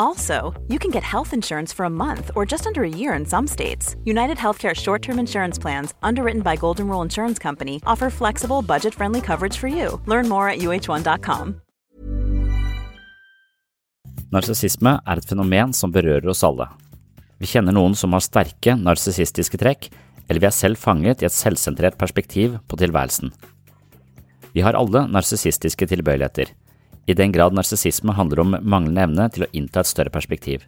Also, you can get health insurance for a month or just under a year in some states. United Healthcare short term insurance plans, underwritten by Golden Rule Insurance Company, offer flexible, budget friendly coverage for you. Learn more at uh1.com. Narsissisme er et fenomen som berører oss alle. Vi kjenner noen som har sterke narsissistiske trekk, eller vi er selv fanget i et selvsentrert perspektiv på tilværelsen. Vi har alle narsissistiske tilbøyeligheter, i den grad narsissisme handler om manglende evne til å innta et større perspektiv.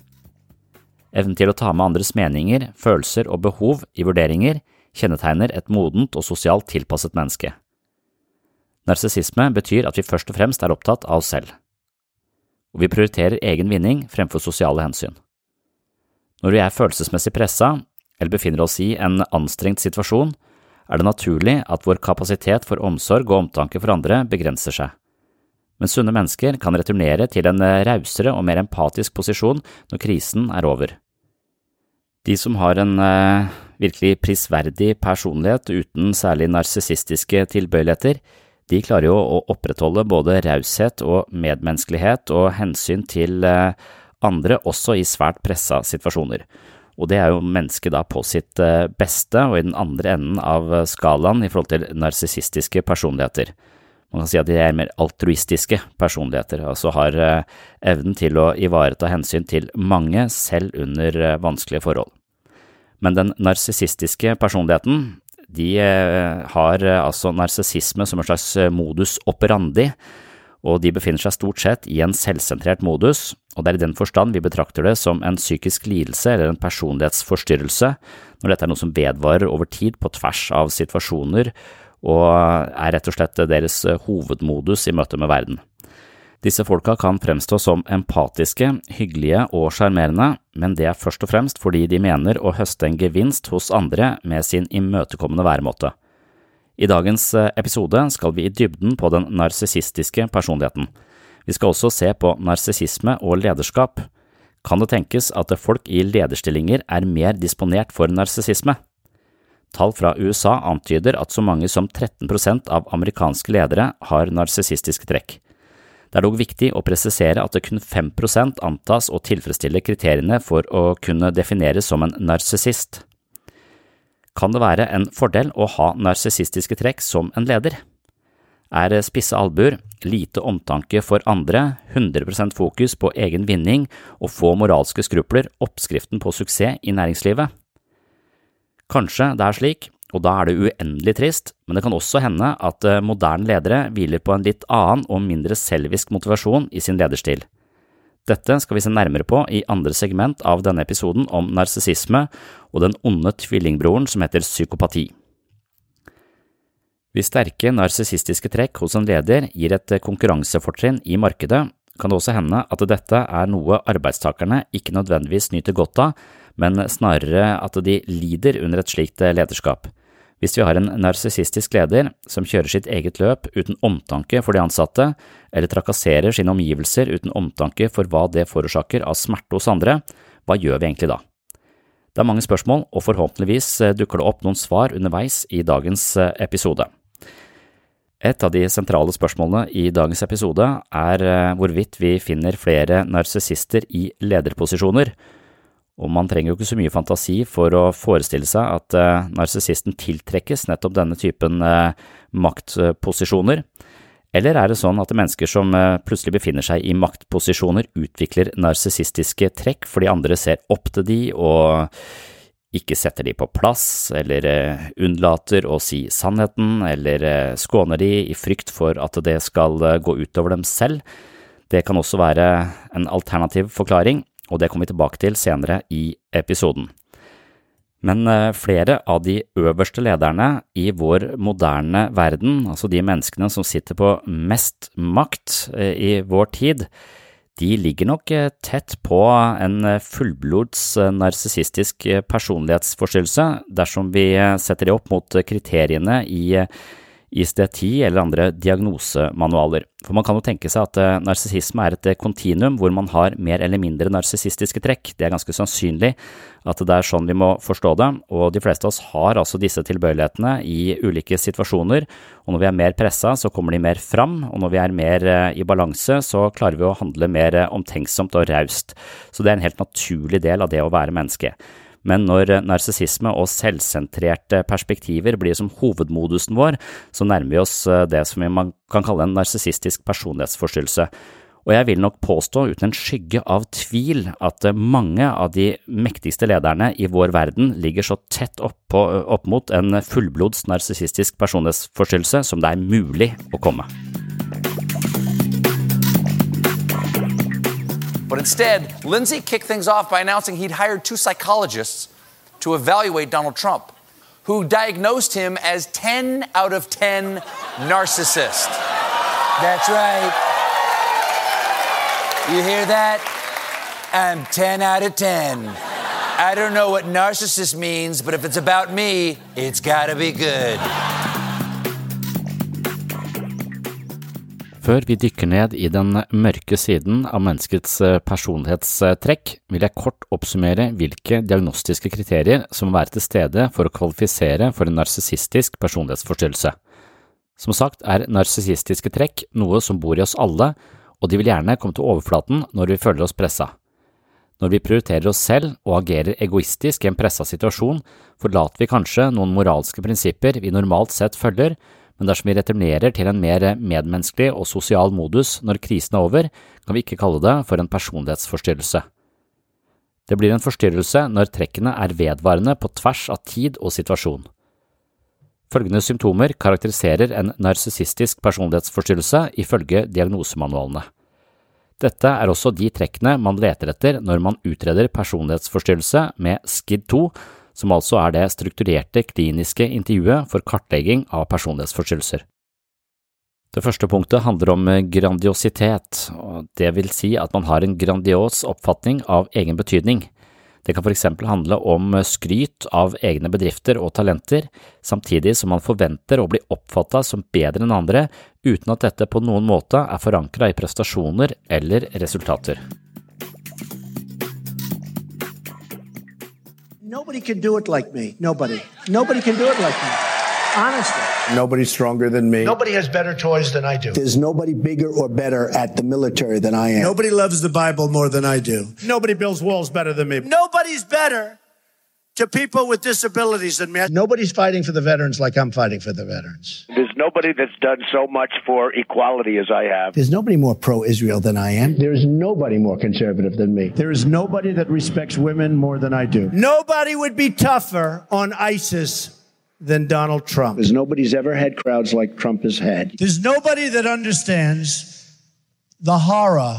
Evnen til å ta med andres meninger, følelser og behov i vurderinger kjennetegner et modent og sosialt tilpasset menneske. Narsissisme betyr at vi først og fremst er opptatt av oss selv, og vi prioriterer egen vinning fremfor sosiale hensyn. Når vi er følelsesmessig pressa eller befinner oss i en anstrengt situasjon, er det naturlig at vår kapasitet for omsorg og omtanke for andre begrenser seg. Men sunne mennesker kan returnere til en rausere og mer empatisk posisjon når krisen er over. De som har en eh, virkelig prisverdig personlighet uten særlig narsissistiske tilbøyeligheter, de klarer jo å opprettholde både raushet og medmenneskelighet og hensyn til eh, andre også i svært pressa situasjoner. Og det er jo mennesket da på sitt eh, beste og i den andre enden av skalaen i forhold til narsissistiske personligheter. Man kan si at de er mer altruistiske personligheter, altså har eh, evnen til å ivareta hensyn til mange selv under eh, vanskelige forhold. Men den narsissistiske personligheten, de eh, har altså narsissisme som en slags modus operandi, og de befinner seg stort sett i en selvsentrert modus, og det er i den forstand vi betrakter det som en psykisk lidelse eller en personlighetsforstyrrelse når dette er noe som vedvarer over tid på tvers av situasjoner og er rett og slett deres eh, hovedmodus i møte med verden. Disse folka kan fremstå som empatiske, hyggelige og sjarmerende, men det er først og fremst fordi de mener å høste en gevinst hos andre med sin imøtekommende væremåte. I dagens eh, episode skal vi i dybden på den narsissistiske personligheten. Vi skal også se på narsissisme og lederskap. Kan det tenkes at folk i lederstillinger er mer disponert for narsissisme? Tall fra USA antyder at så mange som 13% av amerikanske ledere har narsissistiske trekk. Det er dog viktig å presisere at det kun 5% antas å tilfredsstille kriteriene for å kunne defineres som en narsissist. Kan det være en fordel å ha narsissistiske trekk som en leder? Er spisse albuer, lite omtanke for andre, 100% fokus på egen vinning og få moralske skrupler oppskriften på suksess i næringslivet? Kanskje det er slik, og da er det uendelig trist, men det kan også hende at eh, moderne ledere hviler på en litt annen og mindre selvisk motivasjon i sin lederstil. Dette skal vi se nærmere på i andre segment av denne episoden om narsissisme og den onde tvillingbroren som heter psykopati. Hvis sterke narsissistiske trekk hos en leder gir et konkurransefortrinn i markedet, kan det også hende at dette er noe arbeidstakerne ikke nødvendigvis nyter godt av, men snarere at de lider under et slikt lederskap. Hvis vi har en narsissistisk leder som kjører sitt eget løp uten omtanke for de ansatte, eller trakasserer sine omgivelser uten omtanke for hva det forårsaker av smerte hos andre, hva gjør vi egentlig da? Det er mange spørsmål, og forhåpentligvis dukker det opp noen svar underveis i dagens episode. Et av de sentrale spørsmålene i dagens episode er hvorvidt vi finner flere narsissister i lederposisjoner, og man trenger jo ikke så mye fantasi for å forestille seg at eh, narsissisten tiltrekkes nettopp denne typen eh, maktposisjoner. Eller er det sånn at mennesker som eh, plutselig befinner seg i maktposisjoner, utvikler narsissistiske trekk fordi andre ser opp til de og ikke setter de på plass, eller eh, unnlater å si sannheten, eller eh, skåner de i frykt for at det skal gå utover dem selv? Det kan også være en alternativ forklaring, og det kommer vi tilbake til senere i episoden. Men eh, flere av de øverste lederne i vår moderne verden, altså de menneskene som sitter på mest makt eh, i vår tid, de ligger nok eh, tett på en fullblods narsissistisk personlighetsforstyrrelse dersom vi setter det opp mot kriteriene i ICD-10 eller andre diagnosemanualer. For man kan jo tenke seg at uh, narsissisme er et eh, kontinuum hvor man har mer eller mindre narsissistiske trekk. Det er ganske sannsynlig at det er sånn vi må forstå det, og de fleste av oss har altså disse tilbøyelighetene i ulike situasjoner, og når vi er mer pressa, så kommer de mer fram, og når vi er mer uh, i balanse, så klarer vi å handle mer omtenksomt og raust. Så det er en helt naturlig del av det å være menneske. Men når narsissisme og selvsentrerte perspektiver blir som hovedmodusen vår, så nærmer vi oss eh, det som man kan kalle en narsissistisk personlighetsforstyrrelse. Og jeg vil nok påstå uten en skygge av tvil at eh, mange av de mektigste lederne i vår verden ligger så tett opp, på, opp mot en fullblods narsissistisk personlighetsforstyrrelse som det er mulig å komme. But instead, Lindsay kicked things off by announcing he'd hired two psychologists to evaluate Donald Trump, who diagnosed him as 10 out of 10 narcissist. That's right. You hear that? I'm 10 out of 10. I don't know what narcissist means, but if it's about me, it's gotta be good. Før vi dykker ned i den mørke siden av menneskets eh, personlighetstrekk, vil jeg kort oppsummere hvilke diagnostiske kriterier som må være til stede for å kvalifisere for en narsissistisk personlighetsforstyrrelse. Som sagt er narsissistiske trekk noe som bor i oss alle, og de vil gjerne komme til overflaten når vi føler oss pressa. Når vi prioriterer oss selv og agerer egoistisk i en pressa situasjon, forlater vi kanskje noen moralske prinsipper vi normalt sett følger, men dersom vi returnerer til en mer medmenneskelig og sosial modus når krisen er over, kan vi ikke kalle det for en personlighetsforstyrrelse. Det blir en forstyrrelse når trekkene er vedvarende på tvers av tid og situasjon. Følgende symptomer karakteriserer en narsissistisk personlighetsforstyrrelse ifølge diagnosemanualene. Dette er også de trekkene man leter etter når man utreder personlighetsforstyrrelse med SKID2, som altså er det strukturerte kliniske intervjuet for kartlegging av personlighetsforstyrrelser. Det første punktet handler om grandiositet, og det vil si at man har en grandios oppfatning av egen betydning. Det kan for eksempel handle om skryt av egne bedrifter og talenter, samtidig som man forventer å bli oppfattet som bedre enn andre, uten at dette på noen måte er forankret i prestasjoner eller resultater. Nobody can do it like me. Nobody. Nobody can do it like me. Honestly. Nobody's stronger than me. Nobody has better toys than I do. There's nobody bigger or better at the military than I am. Nobody loves the Bible more than I do. Nobody builds walls better than me. Nobody's better to people with disabilities than me. Nobody's fighting for the veterans like I'm fighting for the veterans. There's nobody that's done so much for equality as I have. There's nobody more pro Israel than I am. There's nobody more conservative than me. There is nobody that respects women more than I do. Nobody would be tougher on ISIS than Donald Trump. There's nobody's ever had crowds like Trump has had. There's nobody that understands the horror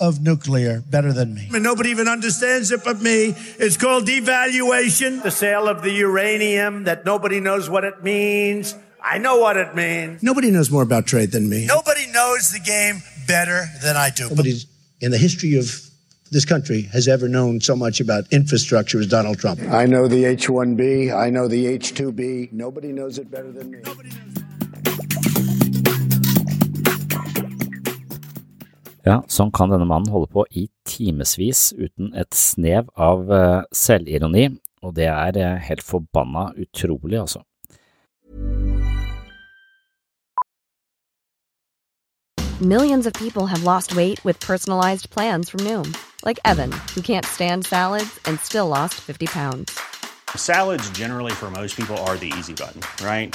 of nuclear better than me. And nobody even understands it but me. It's called devaluation, the sale of the uranium that nobody knows what it means. I know what it means. Nobody knows more about trade than me. Nobody knows the game better than I do. Nobody's in the history of this country has ever known so much about infrastructure as Donald Trump. I know the H-1B. I know the H-2B. Nobody knows it better than me. Ja, sånn kan denne mannen holde på i timevis uten et snev av uh, selvironi, og det er uh, helt forbanna utrolig, altså. Millions of people have lost weight with personalized plans from Noom, like Evan, who can't stand salads and still lost 50 pounds. Salads generally for most people are the easy button, right?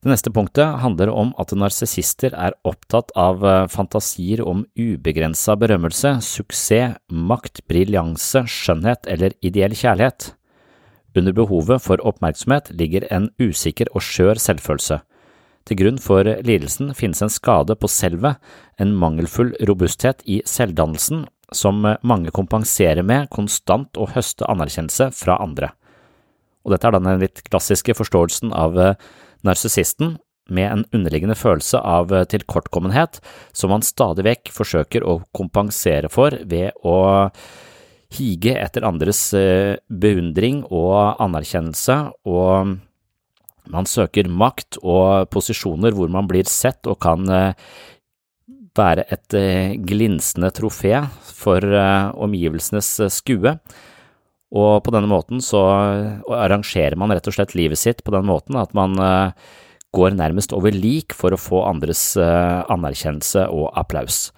Det neste punktet handler om at narsissister er opptatt av eh, fantasier om ubegrensa berømmelse, suksess, makt, briljanse, skjønnhet eller ideell kjærlighet. Under behovet for oppmerksomhet ligger en usikker og skjør selvfølelse. Til grunn for lidelsen finnes en skade på selvet, en mangelfull robusthet i selvdannelsen som mange kompenserer med konstant å høste anerkjennelse fra andre. Og dette er den litt klassiske forståelsen av eh, narsissisten med en underliggende følelse av eh, tilkortkommenhet som man stadig vekk forsøker å kompensere for ved å hige etter andres eh, beundring og anerkjennelse, og man søker makt og posisjoner hvor man blir sett og kan eh, være et glinsende trofé for omgivelsenes skue. Og på denne måten så arrangerer man rett og slett livet sitt på den måten at man uh, går nærmest over lik for å få andres uh, anerkjennelse og applaus.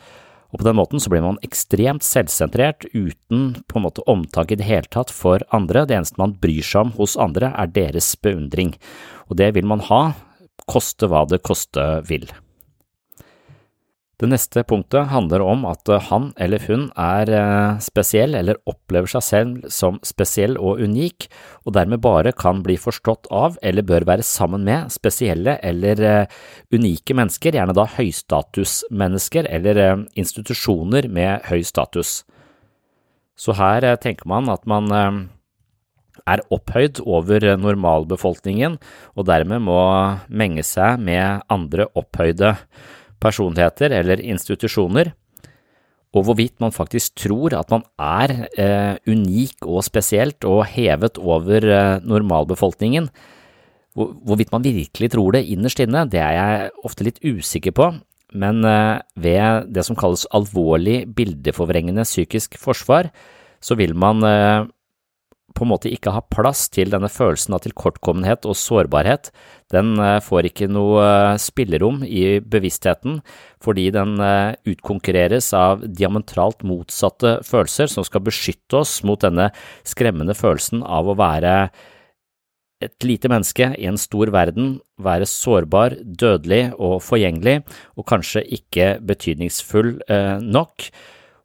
Og på den måten så blir man ekstremt selvsentrert uten på en måte omtanke i det hele tatt for andre. Det eneste man bryr seg om hos andre er deres beundring, og det vil man ha, koste hva det koste vil. Det neste punktet handler om at han eller hun er eh, spesiell eller opplever seg selv som spesiell og unik, og dermed bare kan bli forstått av eller bør være sammen med spesielle eller eh, unike mennesker, gjerne da høystatusmennesker eller eh, institusjoner med høy status. Så her tenker man at man er opphøyd over normalbefolkningen og dermed må menge seg med andre opphøyde personligheter eller institusjoner, og hvorvidt man faktisk tror at man er eh, unik og spesielt og hevet over eh, normalbefolkningen. Hvor, hvorvidt man virkelig tror det innerst inne, det er jeg ofte litt usikker på, men eh, ved det som kalles alvorlig bildeforvrengende psykisk forsvar, så vil man eh, på en måte ikke har plass til denne følelsen av tilkortkommenhet og sårbarhet, den eh, får ikke noe eh, spillerom i bevisstheten fordi den eh, utkonkurreres av diametralt motsatte følelser som skal beskytte oss mot denne skremmende følelsen av å være et lite menneske i en stor verden, være sårbar, dødelig og forgjengelig, og kanskje ikke betydningsfull nok.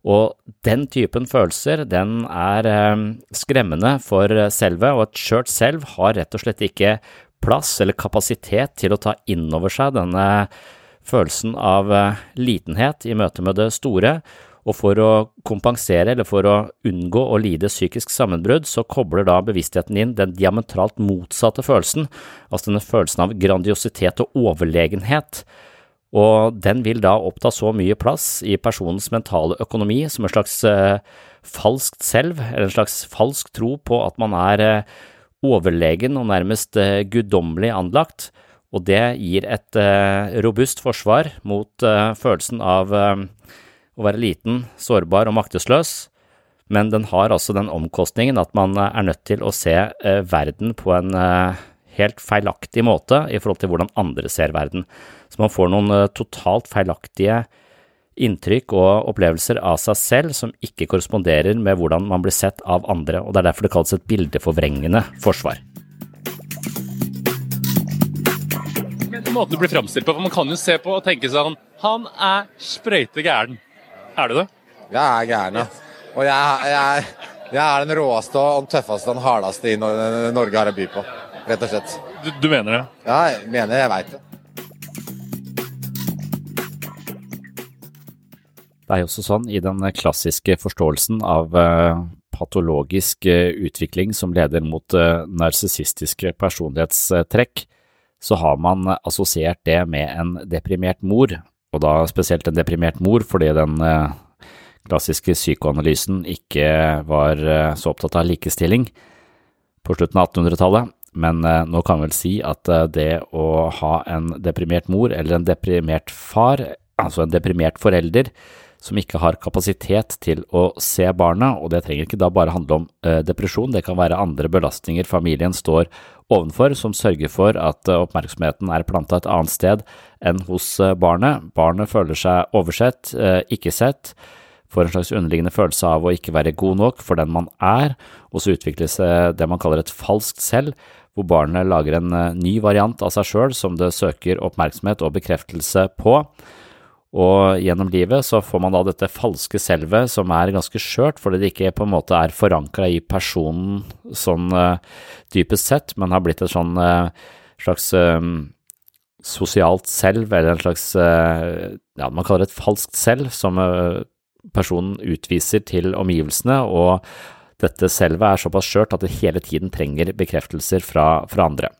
Og den typen følelser, den er eh, skremmende for selvet, og et skjørt selv har rett og slett ikke plass eller kapasitet til å ta inn over seg denne følelsen av eh, litenhet i møte med det store, og for å kompensere eller for å unngå å lide psykisk sammenbrudd, så kobler da bevisstheten inn den diametralt motsatte følelsen, altså denne følelsen av grandiositet og overlegenhet, og den vil da oppta så mye plass i personens mentale økonomi som en slags eh, falskt selv, eller en slags falsk tro på at man er eh, overlegen og nærmest eh, guddommelig anlagt, og det gir et eh, robust forsvar mot eh, følelsen av å være liten, sårbar og maktesløs, men den har altså den omkostningen at man er nødt til å se verden på en helt feilaktig måte i forhold til hvordan andre ser verden. Så man får noen totalt feilaktige inntrykk og opplevelser av seg selv som ikke korresponderer med hvordan man blir sett av andre, og det er derfor det kalles et bildeforvrengende forsvar. Måten du blir framstilt på, for Man kan jo se på og tenke sånn Han er sprøyte gæren. Er du det? Jeg er gæren, ja. Og jeg, jeg, jeg er den råeste og den tøffeste og den hardeste i Norge har å by på. Rett og slett. Du, du mener det? Ja, jeg mener jeg veit det. Det er jo også sånn i den klassiske forståelsen av uh, patologisk uh, utvikling som leder mot uh, narsissistiske personlighetstrekk, så har man assosiert det med en deprimert mor, og da spesielt en deprimert mor fordi den klassiske psykoanalysen ikke var så opptatt av likestilling på slutten av 1800-tallet. Men nå kan vi vel si at det å ha en deprimert mor eller en deprimert far, altså en deprimert forelder, som ikke har kapasitet til å se barna, og det trenger ikke da bare handle om eh, depresjon, det kan være andre belastninger familien står ovenfor som sørger for at eh, oppmerksomheten er planta et annet sted enn hos eh, barnet. Barnet føler seg oversett, eh, ikke sett, får en slags underliggende følelse av å ikke være god nok for den man er, og så utvikles det man kaller et falskt selv, hvor barnet lager en eh, ny variant av seg sjøl som det søker oppmerksomhet og bekreftelse på. Og gjennom livet så får man da dette falske selvet som er ganske skjørt, fordi det ikke på en måte er forankra i personen sånn uh, dypest sett, men har blitt et sånn uh, slags uh, sosialt selv, eller en slags ja, man kaller det et falskt selv, som personen utviser til omgivelsene, og dette selvet er såpass skjørt at det hele tiden trenger bekreftelser fra, fra andre.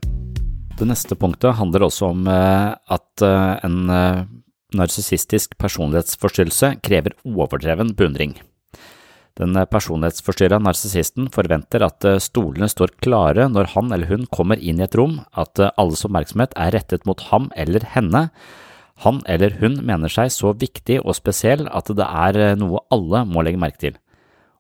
Det neste punktet handler også om at en narsissistisk personlighetsforstyrrelse krever overdreven beundring. Den personlighetsforstyrra narsissisten forventer at eh, stolene står klare når han eller hun kommer inn i et rom, at eh, alles oppmerksomhet er rettet mot ham eller henne. Han eller hun mener seg så viktig og spesiell at det er eh, noe alle må legge merke til.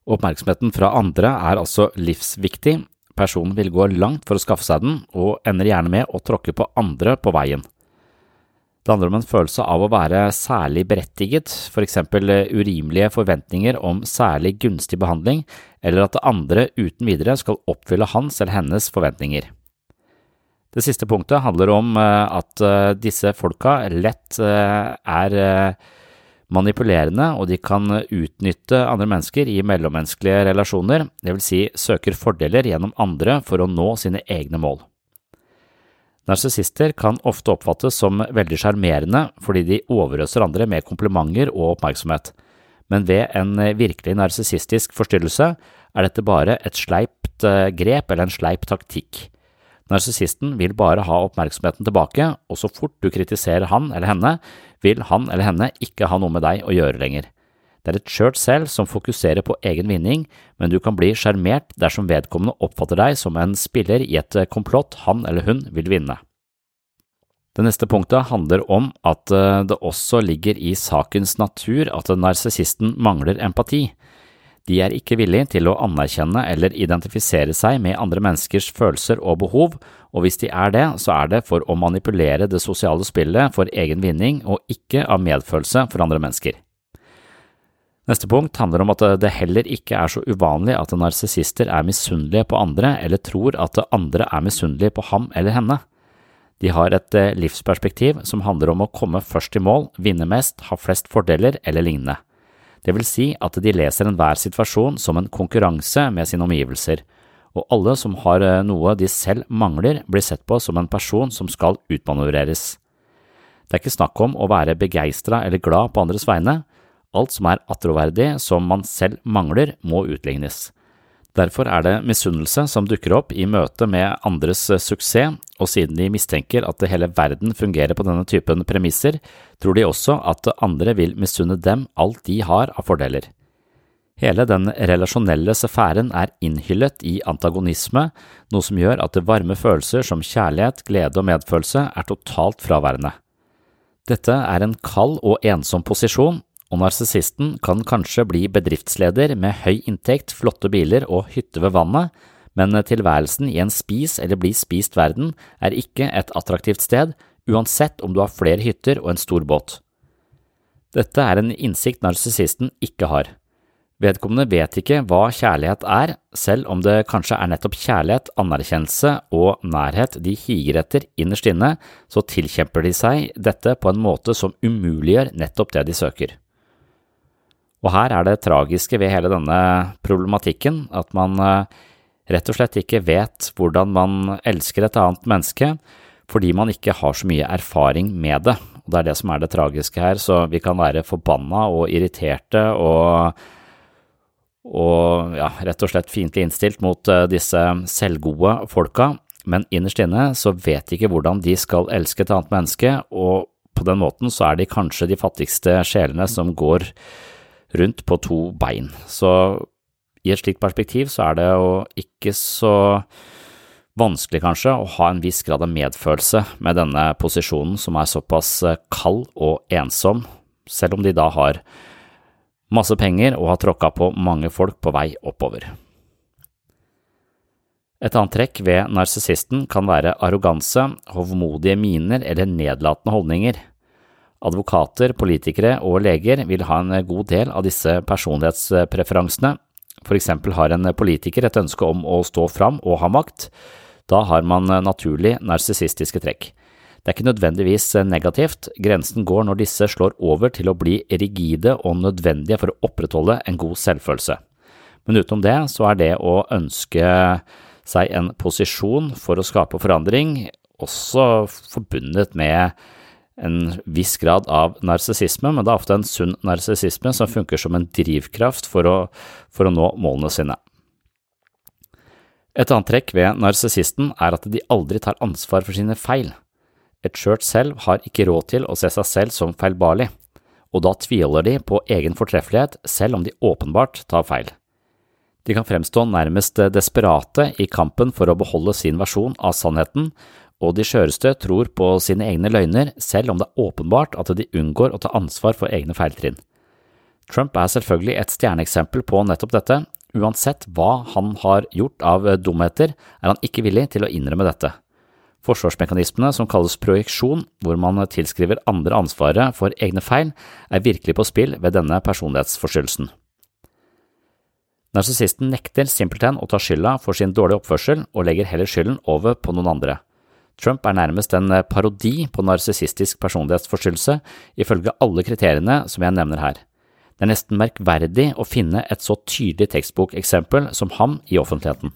Oppmerksomheten fra andre er altså livsviktig, personen vil gå langt for å skaffe seg den, og ender gjerne med å tråkke på andre på veien. Det handler om en følelse av å være særlig berettiget, for eksempel eh, urimelige forventninger om særlig gunstig behandling, eller at andre uten videre skal oppfylle hans eller hennes forventninger. Det siste punktet handler om eh, at eh, disse folka lett er manipulerende, og de kan utnytte andre mennesker i mellommenneskelige relasjoner, vil si søker fordeler gjennom andre for å nå sine egne mål. Narsissister kan ofte oppfattes som veldig sjarmerende fordi de overøser andre med komplimenter og oppmerksomhet, men ved en virkelig narsissistisk forstyrrelse er dette bare et sleipt eh, grep eller en sleip taktikk. Narsissisten vil bare ha oppmerksomheten tilbake, og så fort du kritiserer han eller henne, vil han eller henne ikke ha noe med deg å gjøre lenger. Det er et skjørt selv som fokuserer på egen vinning, men du kan bli sjarmert dersom vedkommende oppfatter deg som en spiller i et komplott han eller hun vil vinne. Det neste punktet handler om at eh, det også ligger i sakens natur at narsissisten mangler empati. De er ikke villige til å anerkjenne eller identifisere seg med andre menneskers følelser og behov, og hvis de er det, så er det for å manipulere det sosiale spillet for egen vinning og ikke av medfølelse for andre mennesker. Neste punkt handler om at det heller ikke er så uvanlig at narsissister er misunnelige på andre eller tror at andre er misunnelige på ham eller henne. De har et eh, livsperspektiv som handler om å komme først i mål, vinne mest, ha flest fordeler eller lignende. Det vil si at de leser enhver situasjon som en konkurranse med sine omgivelser, og alle som har eh, noe de selv mangler, blir sett på som en person som skal utmanøvreres. Det er ikke snakk om å være begeistra eller glad på andres vegne, Alt som er attråverdig som man selv mangler, må utlignes. Derfor er det misunnelse som dukker opp i møte med andres suksess, og siden de mistenker at hele verden fungerer på denne typen premisser, tror de også at andre vil misunne dem alt de har av fordeler. Hele den relasjonelle sfæren er innhyllet i antagonisme, noe som gjør at varme følelser som kjærlighet, glede og medfølelse er totalt fraværende. Dette er en kald og ensom posisjon, og narsissisten kan kanskje bli bedriftsleder med høy inntekt, flotte biler og hytte ved vannet, men tilværelsen i en spis eller bli spist verden er ikke et attraktivt sted, uansett om du har flere hytter og en stor båt. Dette er en innsikt narsissisten ikke har. Vedkommende vet ikke hva kjærlighet er, selv om det kanskje er nettopp kjærlighet, anerkjennelse og nærhet de higer etter innerst inne, så tilkjemper de seg dette på en måte som umuliggjør nettopp det de søker. Og her er det tragiske ved hele denne problematikken at man eh, rett og slett ikke vet hvordan man elsker et annet menneske, fordi man ikke har så mye erfaring med det. Og Det er det som er det tragiske her, så vi kan være forbanna og irriterte og, og ja, rett og slett fiendtlig innstilt mot eh, disse selvgode folka, men innerst inne så vet de ikke hvordan de skal elske et annet menneske, og på den måten så er de kanskje de fattigste sjelene som går rundt på to bein. Så i et slikt perspektiv så er det jo ikke så vanskelig kanskje å ha en viss grad av medfølelse med denne posisjonen som er såpass eh, kald og ensom, selv om de da har masse penger og har tråkka på mange folk på vei oppover. Et annet trekk ved narsissisten kan være arroganse, hovmodige miner eller nedlatende holdninger. Advokater, politikere og leger vil ha en god del av disse personlighetspreferansene. For eksempel har en politiker et ønske om å stå fram og ha makt, da har man naturlig narsissistiske trekk. Det er ikke nødvendigvis negativt, grensen går når disse slår over til å bli rigide og nødvendige for å opprettholde en god selvfølelse. Men utenom det så er det å ønske seg en posisjon for å skape forandring også forbundet med en viss grad av narsissisme, men det er ofte en sunn narsissisme som funker som en drivkraft for å, for å nå målene sine. Et annet trekk ved narsissisten er at de aldri tar ansvar for sine feil. Et skjørt selv har ikke råd til å se seg selv som feilbarlig, og da tviholder de på egen fortreffelighet selv om de åpenbart tar feil. De kan fremstå nærmest desperate i kampen for å beholde sin versjon av sannheten, og de skjøreste tror på sine egne løgner selv om det er åpenbart at de unngår å ta ansvar for egne feiltrinn. Trump er selvfølgelig et stjerneeksempel på nettopp dette, Uansett hva han har gjort av dumheter, er han ikke villig til å innrømme dette. Forsvarsmekanismene som kalles projeksjon, hvor man tilskriver andre ansvaret for egne feil, er virkelig på spill ved denne personlighetsforstyrrelsen. Narsissisten nekter simpelthen å ta skylda for sin dårlige oppførsel og legger heller skylden over på noen andre. Trump er nærmest en parodi på narsissistisk personlighetsforstyrrelse, ifølge alle kriteriene som jeg nevner her. Det er nesten merkverdig å finne et så tydelig tekstbokeksempel som ham i offentligheten.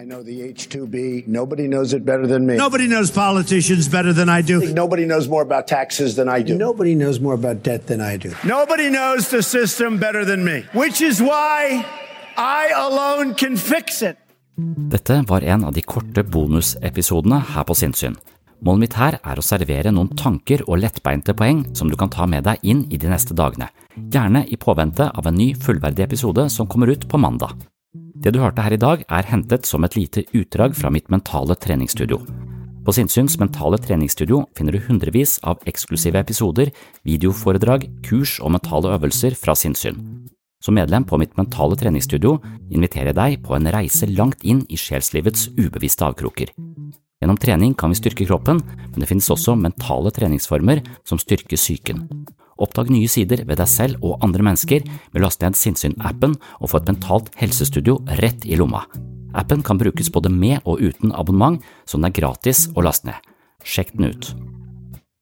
I know the H2B. Nobody knows it better than me. Nobody knows politicians better than I do. Nobody knows more about taxes than I do. Nobody knows more about debt than I do. Nobody knows the system better than me, which is why I alone can fix it. Dette var en av de korte bonusepisodene her på Sinnsyn. Målet mitt her er å servere noen tanker og lettbeinte poeng som du kan ta med deg inn i de neste dagene, gjerne i påvente av en ny fullverdig episode som kommer ut på mandag. Det du hørte her i dag er hentet som et lite utdrag fra mitt mentale treningsstudio. På Sinnsyns mentale treningsstudio finner du hundrevis av eksklusive episoder, videoforedrag, kurs og mentale øvelser fra sinnssyn. Som medlem på mitt mentale treningsstudio inviterer jeg deg på en reise langt inn i sjelslivets ubevisste avkroker. Gjennom trening kan vi styrke kroppen, men det finnes også mentale treningsformer som styrker psyken. Oppdag nye sider ved deg selv og andre mennesker med å laste ned Sinnsyn-appen og få et mentalt helsestudio rett i lomma. Appen kan brukes både med og uten abonnement, så den er gratis å laste ned. Sjekk den ut.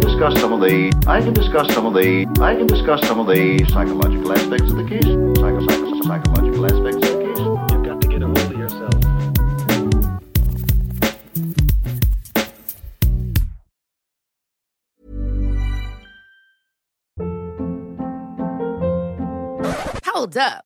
Can discuss some of the I can discuss some of the I can discuss some of the psychological aspects of the case. Psycho, psycho, psychological aspects of the case. You've got to get a hold of yourself. Hold up.